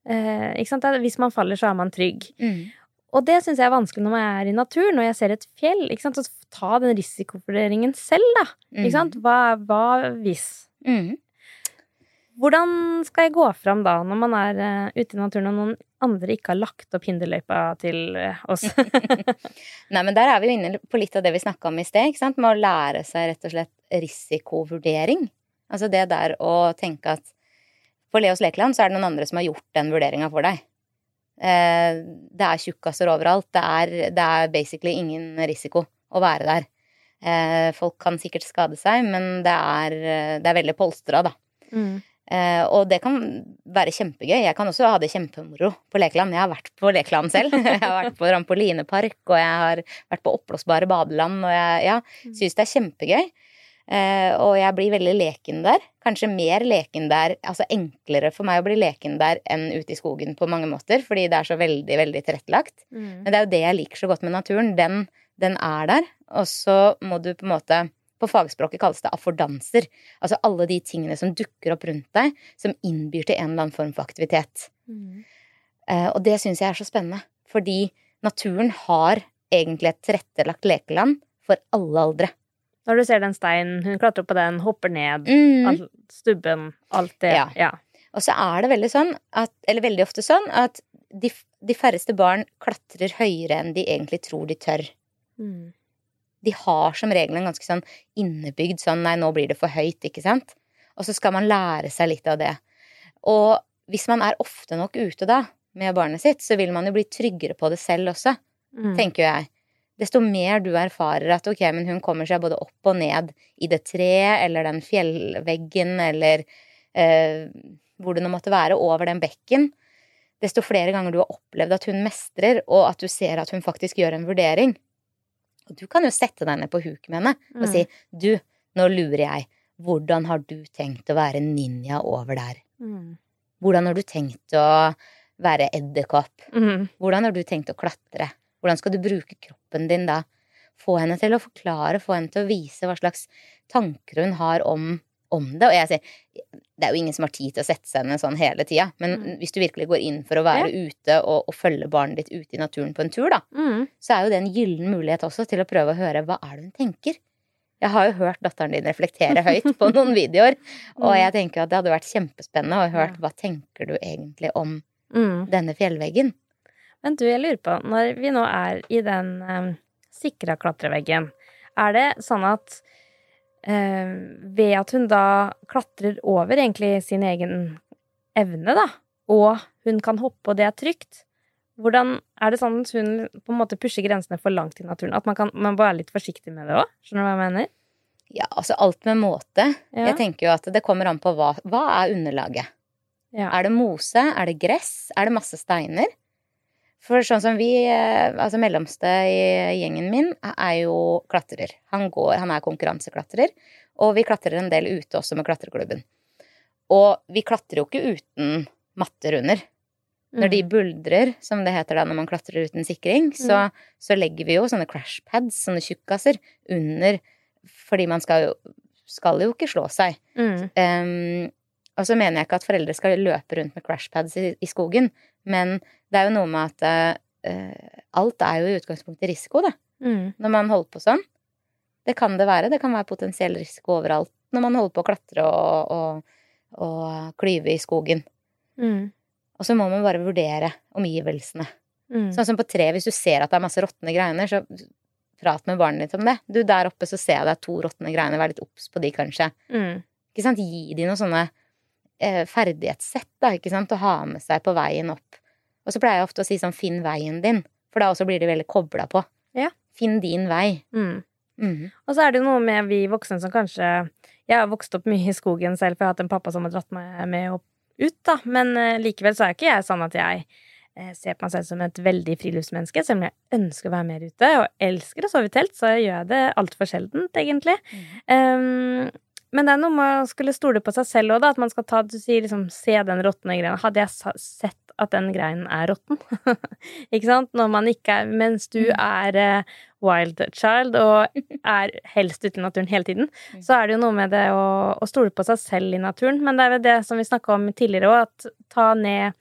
eh, Ikke sant? Hvis man faller, så er man trygg. Mm. Og det syns jeg er vanskelig når man er i naturen, når jeg ser et fjell. Ikke sant? Så ta den risikovurderingen selv, da. Ikke sant? Hva, hva hvis? Mm. Hvordan skal jeg gå fram da, når man er uh, ute i naturen og noen andre ikke har lagt opp hinderløypa til uh, oss? Nei, men der er vi jo inne på litt av det vi snakka om i sted, ikke sant? Med å lære seg rett og slett risikovurdering. Altså det der å tenke at på Leos lekeland så er det noen andre som har gjort den vurderinga for deg. Eh, det er tjukkaser overalt. Det er, det er basically ingen risiko å være der. Eh, folk kan sikkert skade seg, men det er, det er veldig polstra, da. Mm. Eh, og det kan være kjempegøy. Jeg kan også ha det kjempemoro på lekeland. Jeg har vært på lekeland selv. jeg har vært på rampolinepark, og jeg har vært på oppblåsbare badeland, og jeg ja, syns det er kjempegøy. Eh, og jeg blir veldig leken der. Kanskje mer leken der, altså enklere for meg å bli leken der enn ute i skogen på mange måter, fordi det er så veldig, veldig tilrettelagt. Mm. Men det er jo det jeg liker så godt med naturen. Den, den er der, og så må du på en måte på fagspråket kalles det affordanser. Altså alle de tingene som dukker opp rundt deg, som innbyr til en eller annen form for aktivitet. Mm. Eh, og det syns jeg er så spennende, fordi naturen har egentlig et tilrettelagt lekeland for alle aldre. Når du ser den steinen, hun klatrer på den, hopper ned, Mm. all, stubben, alt det. Ja. ja. Og så er det veldig sånn at, eller veldig ofte sånn, at de, de færreste barn klatrer høyere enn de egentlig tror de tør. Mm. De har som regel en ganske sånn innebygd sånn nei, nå blir det for høyt, ikke sant? Og så skal man lære seg litt av det. Og hvis man er ofte nok ute da, med barnet sitt, så vil man jo bli tryggere på det selv også, Mm. tenker jeg. Desto mer du erfarer at ok, men hun kommer seg både opp og ned i det treet, eller den fjellveggen, eller eh, hvor det nå måtte være, over den bekken, desto flere ganger du har opplevd at hun mestrer, og at du ser at hun faktisk gjør en vurdering. Og du kan jo sette deg ned på huk med henne og Mm. si du, nå lurer jeg, hvordan har du tenkt å være ninja over der? Mm. Hvordan har du tenkt å være edderkopp? Mm. Hvordan har du tenkt å klatre? Hvordan skal du bruke kroppen din da? Få henne til å forklare, få henne til å vise hva slags tanker hun har om, om det. Og jeg sier, det er jo ingen som har tid til å sette seg ned sånn hele tida, men Mm. hvis du virkelig går inn for å være ute og, og følge barnet ditt ute i naturen på en tur, da, Mm. så er jo det en gyllen mulighet også til å prøve å høre hva er det hun tenker. Jeg har jo hørt datteren din reflektere høyt på noen videoer, og jeg tenker at det hadde vært kjempespennende å høre hva tenker du egentlig om Mm. denne fjellveggen. Men du, jeg lurer på, når vi nå er i den um, sikra klatreveggen, er det sånn at eh, ved at hun da klatrer over egentlig sin egen evne, da, og hun kan hoppe, og det er trygt, hvordan er det sånn at hun på en måte pusher grensene for langt i naturen? At man kan man bare er litt forsiktig med det òg? Skjønner du hva jeg mener? Ja, altså alt med måte. Ja. Jeg tenker jo at det kommer an på hva, hva er underlaget. Ja. Er det mose? Er det gress? Er det masse steiner? For sånn som vi, eh, altså mellomste i gjengen min, er jo klatrer. Han, går, han er konkurranseklatrer, og vi klatrer en del ute også med klatreklubben. Og vi klatrer jo ikke uten matter under. Når de Mm. buldrer, som det heter da når man klatrer uten sikring, så, så legger vi jo sånne crash pads, sånne tjukkaser, under Fordi man skal jo, skal jo ikke slå seg. Mm. Um, og så mener jeg ikke at foreldre skal løpe rundt med crashpads i, i skogen, men det er jo noe med at uh, alt er jo i utgangspunktet risiko, da, Mm. når man holder på sånn. Det kan det være. Det kan være potensiell risiko overalt når man holder på å klatre og, og, og klyve i skogen. Mm. Og så må man bare vurdere omgivelsene. Mm. Sånn som på tre, hvis du ser at det er masse råtne greiner, så prat med barnet ditt om det. Du, der oppe så ser jeg det er to råtne greiner, vær litt obs på de, kanskje. Mm. Ikke sant? Gi de noen sånne ferdighetssett, da, ikke sant, å ha med seg på veien opp Og så pleier jeg ofte å si sånn finn veien din, for da også blir de veldig kobla på. Ja. Finn din vei. Mm. Mm. Og så er det jo noe med vi voksne som kanskje Jeg har vokst opp mye i skogen selv, for jeg har hatt en pappa som har dratt meg med opp ut, da. Men eh, likevel så er ikke jeg sånn at jeg eh, ser på meg selv som et veldig friluftsmenneske, selv om jeg ønsker å være mer ute og elsker å sove i telt, så gjør jeg det altfor sjeldent, egentlig. Um, men det er noe med å skulle stole på seg selv òg, da. At man skal ta, du sier liksom, se den råtne greina. Hadde jeg sett at den greinen er råtten? ikke sant? Når man ikke er Mens du Mm. er uh, wild child og er helst ute i naturen hele tiden, Mm. så er det jo noe med det å, å stole på seg selv i naturen. Men det er vel det som vi snakka om tidligere òg, at ta ned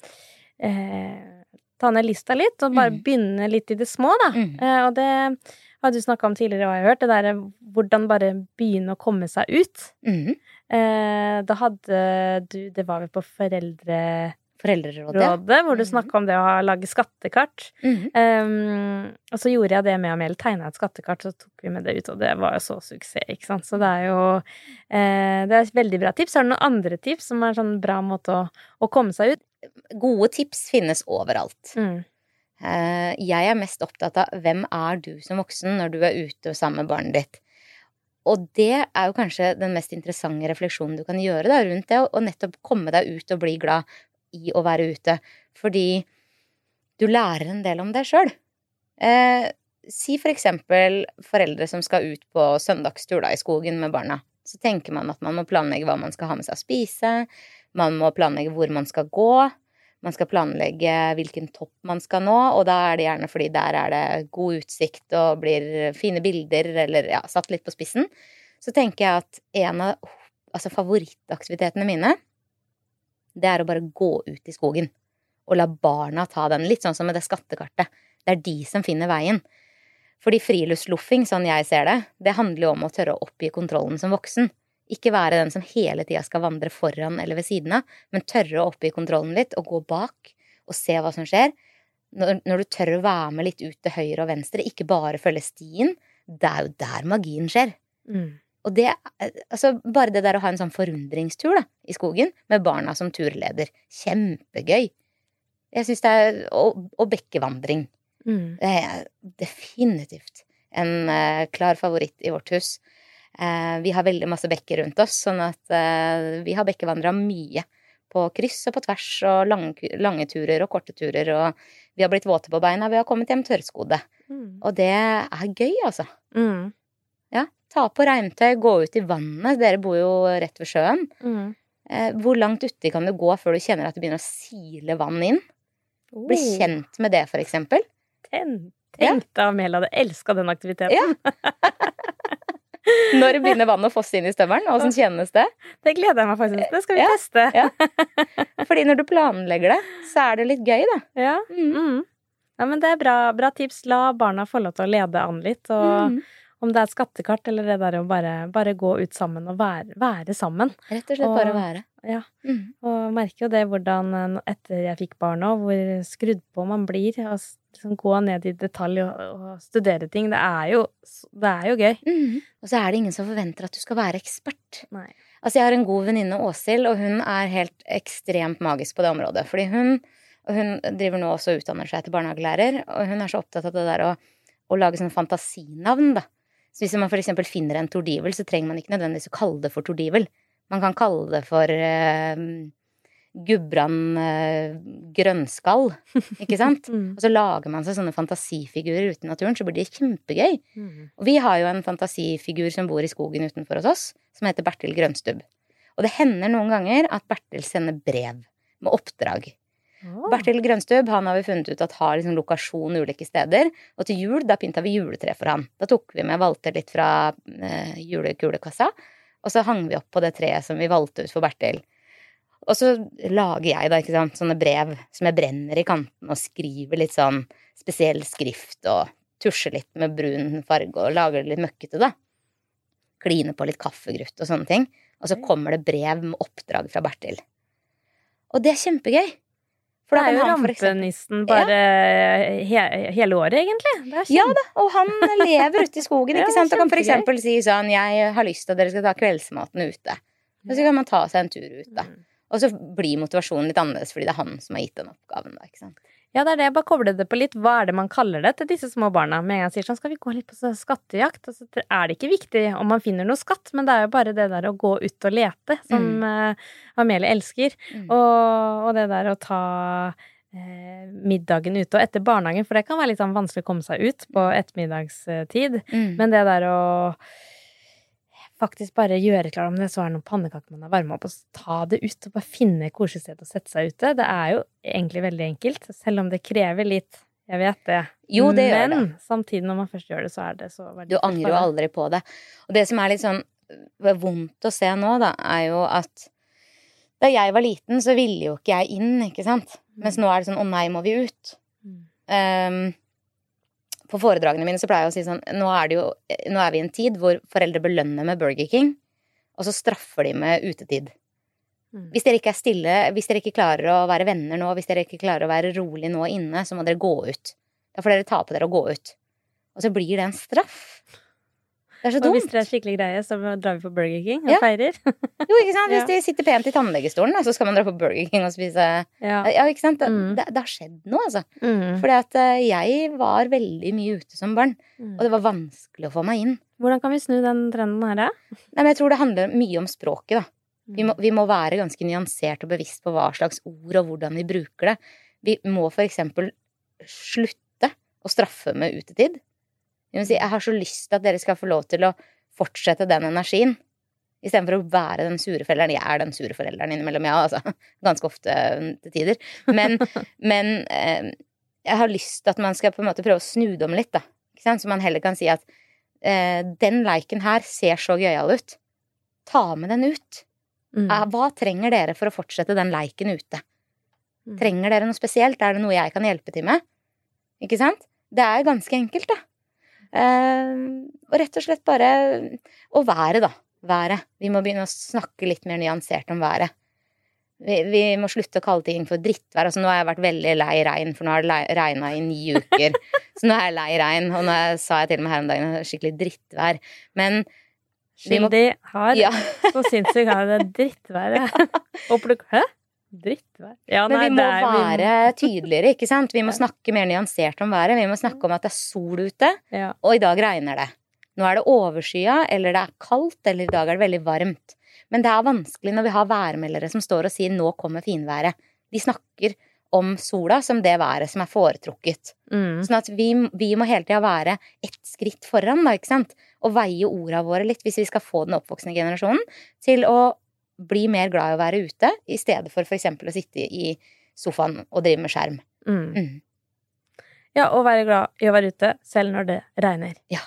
eh, Ta ned lista litt, og bare Mm. begynne litt i det små, da. Eh, og det har du snakka om tidligere, og jeg har hørt, det derre hvordan bare begynne å komme seg ut. Mm. Eh, da hadde du Det var vel på Foreldrerådet, Foreldrerådet. hvor du Mhm. snakka om det å ha- lage skattekart. Mhm. Um, og så gjorde jeg det med Amel, tegna et skattekart, så tok vi med det ut, og det var jo så suksess, ikke sant. Så det er jo eh, Det er et veldig bra tips. Har du noen andre tips som er sånn bra måte å, å komme seg ut? Gode tips finnes overalt. Mm. Eh, Jeg er mest opptatt av hvem er du som voksen når du er ute sammen med barnet ditt. Og det er jo kanskje den mest interessante refleksjonen du kan gjøre da, rundt det, å nettopp komme deg ut og bli glad i å være ute. Fordi du lærer en del om deg sjøl. Eh, si for eksempel foreldre som skal ut på søndagstur da, i skogen med barna. Så tenker man at man må planlegge hva man skal ha med seg å spise. Man må planlegge hvor man skal gå. Man skal planlegge hvilken topp man skal nå, og da er det gjerne fordi der er det god utsikt og blir fine bilder, eller ja, satt litt på spissen. Så tenker jeg at en av altså, favorittaktivitetene mine, det er å bare gå ut i skogen. Og la barna ta den. Litt sånn som med det skattekartet. Det er de som finner veien. Fordi friluftsloffing, sånn jeg ser det, det handler jo om å tørre å oppgi kontrollen som voksen. Ikke være den som hele tida skal vandre foran eller ved siden av, men tørre å oppgi kontrollen litt og gå bak og se hva som skjer. Når, når du tør å være med litt ut til høyre og venstre, ikke bare følge stien, det er jo der magien skjer. Mm. Og det, altså bare det der å ha en sånn forundringstur da, i skogen, med barna som turleder, kjempegøy. Jeg syns det er Og, og bekkevandring. Mm. Det er definitivt en uh, klar favoritt i vårt hus. Eh, vi har veldig masse bekker rundt oss, sånn at eh, vi har bekkevandra mye. På kryss og på tvers og lange, lange turer og korte turer, og vi har blitt våte på beina, vi har kommet hjem tørrskodde. Mm. Og det er gøy, altså. Mm. Ja, ta på regntøy, gå ut i vannet. Dere bor jo rett ved sjøen. Mm. Eh, hvor langt uti kan du gå før du kjenner at det begynner å sile vann inn? Bli Oh, kjent med det, for eksempel. Tenk, tenk da, Mela. Jeg elska den aktiviteten. Ja. Når begynner vannet å fosse inn i støvelen? Åssen kjennes det? Det gleder jeg meg faktisk Det skal vi Ja, teste. ja. Fordi når du planlegger det, så er det litt gøy, da. Ja. Mm. Mm. ja, men det er bra, bra tips. La barna få lov til å lede an litt. Og Mm. om det er et skattekart eller det der å bare, bare gå ut sammen og være, være sammen. Rett og slett bare være. Ja. Mm. Og merker jo det hvordan eh, etter jeg fikk barn nå, hvor skrudd på man blir. Og s- liksom gå ned i detalj og, og studere ting. Det er jo, det er jo gøy. Mm. Og så er det ingen som forventer at du skal være ekspert. Nei. Altså, jeg har en god venninne, Åshild, og hun er helt ekstremt magisk på det området. Fordi hun, hun driver nå også og utdanner seg til barnehagelærer, og hun er så opptatt av det der å, å lage sånne fantasinavn, da. Så hvis man eksempel finner en tordivel, så trenger man ikke nødvendigvis å kalle det for tordivel. Man kan kalle det for eh, Gudbrand eh, grønnskall, ikke sant? Mm. Og så lager man seg sånne fantasifigurer ute i naturen, så blir det kjempegøy. Mm. Og vi har jo en fantasifigur som bor i skogen utenfor hos oss, som heter Bertil Grønstubb. Og det hender noen ganger at Bertil sender brev med oppdrag. Oh. Bertil Grønstubb han har vi funnet ut at har liksom lokasjon ulike steder. Og til jul da pynta vi juletre for han. Da tok vi med valgte litt fra eh, julekulekassa, og så hang vi opp på det treet som vi valgte ut for Bertil. Og så lager jeg da ikke sant, sånne brev som jeg brenner i kanten og skriver litt sånn spesiell skrift og tusjer litt med brun farge og lager det litt møkkete, da. Kline på litt kaffegrutt og sånne ting. Og så kommer det brev med oppdrag fra Bertil. Og det er kjempegøy. For Det er jo rampenissen bare he hele året, egentlig. Ja da, og han lever ute i skogen, ikke sant. Og kan for eksempel si sånn Jeg har lyst til at dere skal ta kveldsmaten ute. Og så kan man ta seg en tur ut, da. Mm. Og så blir motivasjonen litt annerledes fordi det er han som har gitt den oppgaven, da, ikke sant. Ja, det er det. Jeg bare kobler det på litt. Hva er det man kaller det til disse små barna? Med en gang sier sånn, skal vi gå litt på skattejakt? Og så er det ikke viktig om man finner noe skatt, men det er jo bare det der å gå ut og lete, som eh, Amelie elsker. Mm. Og, og det der å ta eh, middagen ute og etter barnehagen, for det kan være litt sånn vanskelig å komme seg ut på ettermiddagstid. Mm. Men det der å faktisk bare gjøre klar om det så er noen pannekaker man har varma opp, og ta det ut og bare finne et koselig sted å sette seg ute, det er jo egentlig veldig enkelt, selv om det krever litt. Jeg vet det. Jo, det Men det. samtidig, når man først gjør det, så er det så Du angrer jo aldri på det. Og det som er litt sånn vondt å se nå, da, er jo at da jeg var liten, så ville jo ikke jeg inn, ikke sant? Mens nå er det sånn å nei, må vi ut? Mm. Ehm, på foredragene mine så pleier jeg å si sånn nå er, det jo, nå er vi i en tid hvor foreldre belønner med Burger King, og så straffer de med utetid. Mm. Hvis dere ikke er stille, hvis dere ikke klarer å være venner nå, hvis dere ikke klarer å være rolig nå inne, så må dere gå ut. Da får dere ta på dere å gå ut. Og så blir det en straff. Det er så Og hvis dumt. det er skikkelig greie, så drar vi på Burger King og Ja. feirer. Jo, ikke sant? Hvis de sitter pent i tannlegestolen, så skal man dra på Burger King og spise Ja. Ja, ikke sant? Det, Mm. det, det har skjedd noe, altså. Mm. Fordi at eh, jeg var veldig mye ute som barn, Mm. og det var vanskelig å få meg inn. Hvordan kan vi snu den trenden her, da? Nei, men jeg tror det handler mye om språket, da. Vi Mm. må, vi må være ganske nyansert og bevisst på hva slags ord og hvordan vi bruker det. Vi må for eksempel slutte å straffe med utetid. Må si, jeg har så lyst til at dere skal få lov til å fortsette den energien. Istedenfor å være den sure forelderen. Jeg er den sure forelderen innimellom, ja, altså. Ganske ofte mm, til tider. Men, men eh, jeg har lyst til at man skal på en måte prøve å snu det om litt, da. Ikke sant? Så man heller kan si at eh, den leiken her ser så gøyal ut. Ta med den ut. Mm. Eh, Hva trenger dere for å fortsette den leiken ute? Mm. Trenger dere noe spesielt? Er det noe jeg kan hjelpe til med? Ikke sant? Det er ganske enkelt, da. Eh, og rett og slett bare å være, da. Været. Vi må begynne å snakke litt mer nyansert om været. Vi, vi må slutte å kalle ting for drittvær. Altså, nå har jeg vært veldig lei regn, for nå har det regna i ni uker. Så nå er jeg lei regn, og nå sa jeg til og med her om dagen skikkelig drittvær. Men Skyldig har ja, så sinnssykt har det drittværet. Hæ? Drittvær? Ja, Men vi må det være vi- tydeligere, ikke sant? Vi må snakke mer nyansert om været. Vi må snakke om at det er sol ute, ja. og i dag regner det. Nå er det overskya, eller det er kaldt, eller i dag er det veldig varmt. Men det er vanskelig når vi har værmeldere som står og sier 'nå kommer finværet'. De snakker om sola som det været som er foretrukket. Mm. Sånn at vi, vi må hele tida være ett skritt foran, da, ikke sant? Og veie orda våre litt hvis vi skal få den oppvoksende generasjonen til å bli mer glad i å være ute, i stedet for f.eks. å sitte i sofaen og drive med skjerm. Mm. Mm. Ja, og være glad i å være ute selv når det regner. Ja.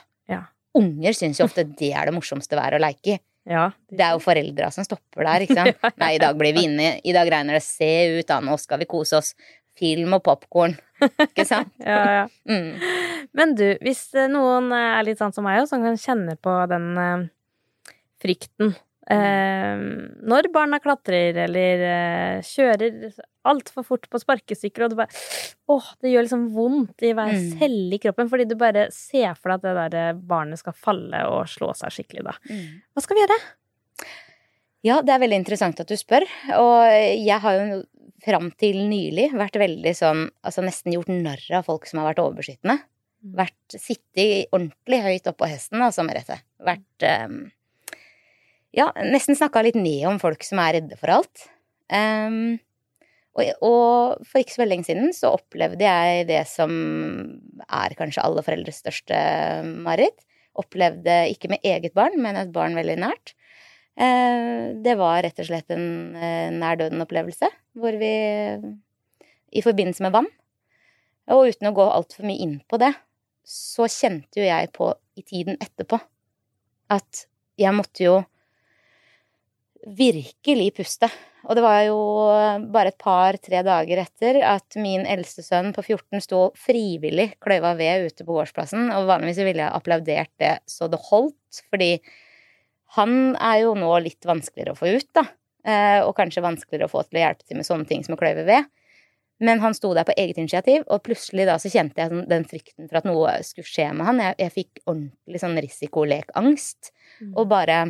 Unger syns jo ofte det er det morsomste været å leke i. Ja. Det er jo foreldra som stopper der, ikke sant. Nei, i dag blir vi inne, i dag regner det, se ut da, nå skal vi kose oss. Film og popkorn, ikke sant. ja, ja. Mm. Men du, hvis eh, noen eh, er litt sånn som meg og som kan kjenne på den eh, frykten eh, når barna klatrer eller eh, kjører altfor fort på sparkesykkel, og du bare Åh, det gjør liksom vondt i hver Mm. celle i kroppen, fordi du bare ser for deg at det der barnet skal falle og slå seg skikkelig, da. Hva skal vi gjøre? Ja, det er veldig interessant at du spør. Og jeg har jo fram til nylig vært veldig sånn Altså nesten gjort narr av folk som har vært overbeskyttende. Mm. Vært Sittet ordentlig høyt oppå hesten, altså, Merete. Vært ehm, Ja, nesten snakka litt ned om folk som er redde for alt. Um, og, og for ikke så veldig lenge siden så opplevde jeg det som er kanskje alle foreldres største mareritt. Opplevde ikke med eget barn, men et barn veldig nært. Uh, Det var rett og slett en uh, nær døden-opplevelse, hvor vi I forbindelse med vann. Og uten å gå altfor mye inn på det, så kjente jo jeg på i tiden etterpå at jeg måtte jo virkelig puste. Og det var jo bare et par-tre dager etter at min eldste sønn på 14 sto frivillig kløyva ved ute på gårdsplassen, og vanligvis ville jeg applaudert det så det holdt, fordi han er jo nå litt vanskeligere å få ut, da. Eh, og kanskje vanskeligere å få til å hjelpe til med sånne ting som å kløyve ved. Men han sto der på eget initiativ, og plutselig da så kjente jeg sånn, den frykten for at noe skulle skje med han. Jeg, jeg fikk ordentlig sånn risikolekangst, og bare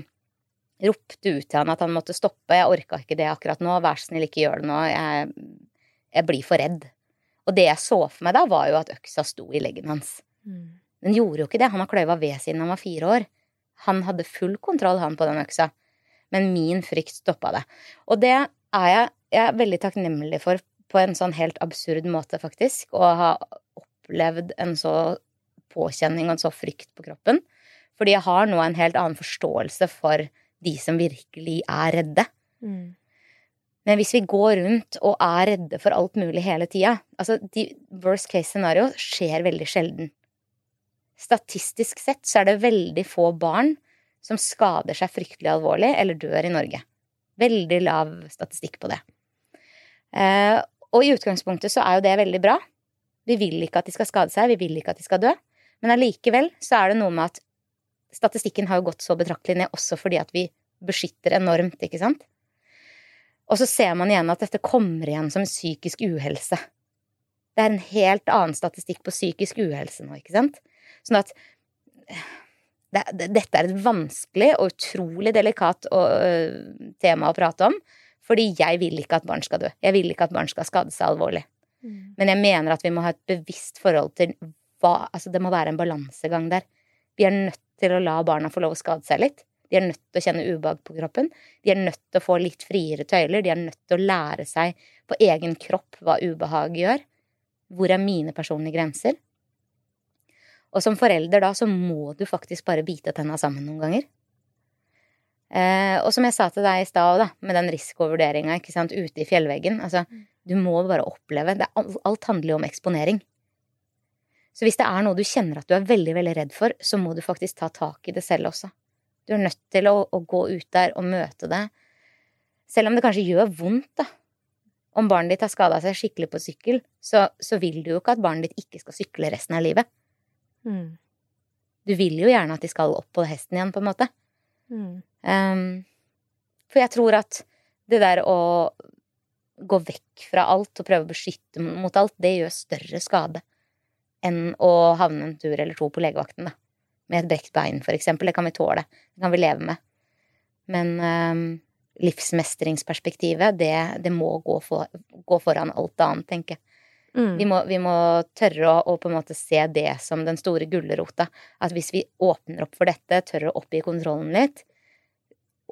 ropte ut til han at han måtte stoppe. Jeg orka ikke det akkurat nå, vær så snill, ikke gjør det nå. Jeg, jeg blir for redd. Og det jeg så for meg da, var jo at øksa sto i leggen hans. Den gjorde jo ikke det. Han har kløyva ved siden han var fire år. Han hadde full kontroll, han, på den øksa. Men min frykt stoppa det. Og det er jeg, jeg er veldig takknemlig for på en sånn helt absurd måte, faktisk. Å ha opplevd en så påkjenning og en så frykt på kroppen. Fordi jeg har nå en helt annen forståelse for de som virkelig er redde. Mm. Men hvis vi går rundt og er redde for alt mulig hele tida Altså, de worst case scenario skjer veldig sjelden. Statistisk sett så er det veldig få barn som skader seg fryktelig alvorlig eller dør i Norge. Veldig lav statistikk på det. Eh, og i utgangspunktet så er jo det veldig bra. Vi vil ikke at de skal skade seg, vi vil ikke at de skal dø. Men allikevel så er det noe med at statistikken har jo gått så betraktelig ned også fordi at vi beskytter enormt, ikke sant? Og så ser man igjen at dette kommer igjen som psykisk uhelse. Det er en helt annen statistikk på psykisk uhelse nå, ikke sant? Sånn at det, det, dette er et vanskelig og utrolig delikat å, ø, tema å prate om. Fordi jeg vil ikke at barn skal dø. Jeg vil ikke at barn skal skade seg alvorlig. Mm. Men jeg mener at vi må ha et bevisst forhold til hva Altså, det må være en balansegang der. Vi er nødt til å la barna få lov å skade seg litt. De er nødt til å kjenne ubehag på kroppen. De er nødt til å få litt friere tøyler. De er nødt til å lære seg på egen kropp hva ubehag gjør. Hvor er mine personlige grenser? Og som forelder da, så må du faktisk bare bite tenna sammen noen ganger. Eh, og som jeg sa til deg i stad, da, med den risikovurderinga ute i fjellveggen altså, Du må bare oppleve det, Alt handler jo om eksponering. Så hvis det er noe du kjenner at du er veldig, veldig redd for, så må du faktisk ta tak i det selv også. Du er nødt til å, å gå ut der og møte det. Selv om det kanskje gjør vondt, da. Om barnet ditt har skada seg skikkelig på sykkel, så, så, vil du jo ikke at barnet ditt ikke skal sykle resten av livet. Mm. Du vil jo gjerne at de skal opp på hesten igjen, på en måte. Mm. Um, for jeg tror at det der å gå vekk fra alt og prøve å beskytte mot alt, det gjør større skade enn å havne en tur eller to på legevakten, da. Med et brekt bein, for eksempel. Det kan vi tåle. Det kan vi leve med. Men um, livsmestringsperspektivet, det, det må gå, for, gå, foran alt annet, tenker jeg. Mm. Vi, må, vi, må, tørre å, å, på en måte se det som den store gulrota. At hvis vi åpner opp for dette, tør å oppgi kontrollen litt,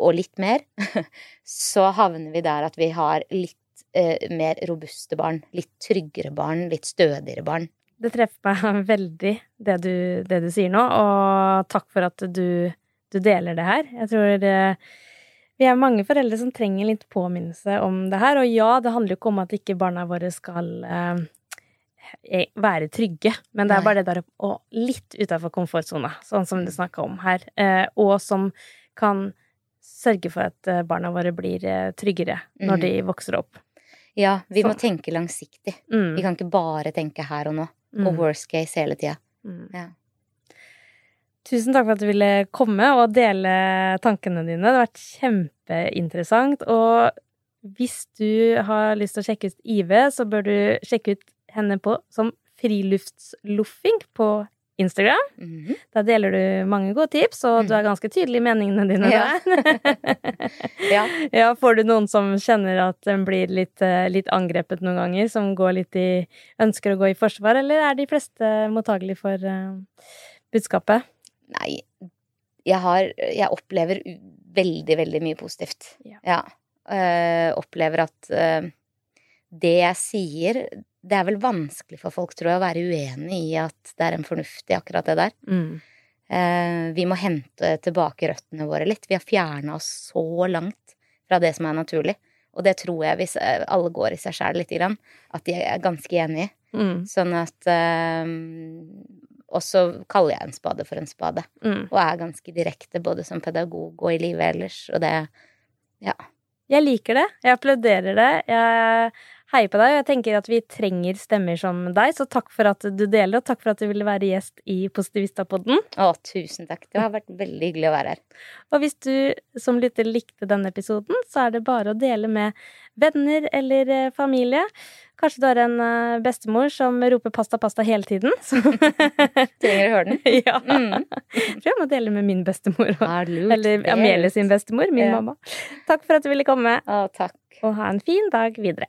og litt mer, så havner vi der at vi har litt eh, mer robuste barn. Litt tryggere barn, litt stødigere barn. Det treffer meg veldig, det du, det du, sier nå, og takk for at du, du deler det her. Jeg tror det, vi er mange foreldre som trenger litt påminnelse om det her. Og ja, det handler jo ikke om at ikke barna våre skal eh, e, være trygge, men det er bare det der å litt utafor komfortsona, sånn som du snakka om her, eh, og som kan sørge for at eh, barna våre blir eh, tryggere når mm. de vokser opp. Ja, vi må tenke langsiktig. Mm. Vi kan ikke bare tenke her og nå mm. og worst case hele tida. Mm. Ja. Tusen takk for at du ville komme og dele tankene dine. Det har vært kjempeinteressant. Og hvis du har lyst til å sjekke ut Ive, så bør du sjekke ut henne på som friluftsloffing på Instagram. Mm -hmm. Da deler du mange gode tips, og du er ganske tydelig i meningene dine ja. der. ja. ja. Får du noen som kjenner at den blir litt, eh, litt, angrepet noen ganger, som går litt i ønsker å gå i forsvar, eller er de fleste mottagelige for uh, budskapet? Nei, jeg har Jeg opplever veldig, veldig mye positivt. Ja. ja. Uh, opplever at uh, det jeg sier det er vel vanskelig for folk, tror jeg, å være uenig i at det er en fornuftig akkurat det der. Mm. Eh, vi må hente tilbake røttene våre litt. Vi har fjerna oss så langt fra det som er naturlig. Og det tror jeg, hvis eh, alle går i seg sjæl lite grann, at de er ganske enig i. Mm. Sånn at eh, Og så kaller jeg en spade for en spade. Mm. Og er ganske direkte både som pedagog og i livet ellers. Og det Ja. Jeg liker det. Jeg applauderer det. Jeg heier på deg, og jeg tenker at vi trenger stemmer som deg, så takk for at du deler, og takk for at du ville være gjest i Positivista-podden. Å, tusen takk. Det har vært veldig hyggelig å være her. Og hvis du som lytter likte denne episoden, så er det bare å dele med venner eller eh, familie. Kanskje du har en eh, bestemor som roper 'pasta, pasta' hele tiden. Trenger å høre den. ja. Mm. Prøv å dele med min bestemor. Eller Amelie sin bestemor, min ja. mamma. Takk for at du ville komme. Å, takk. Og ha en fin dag videre.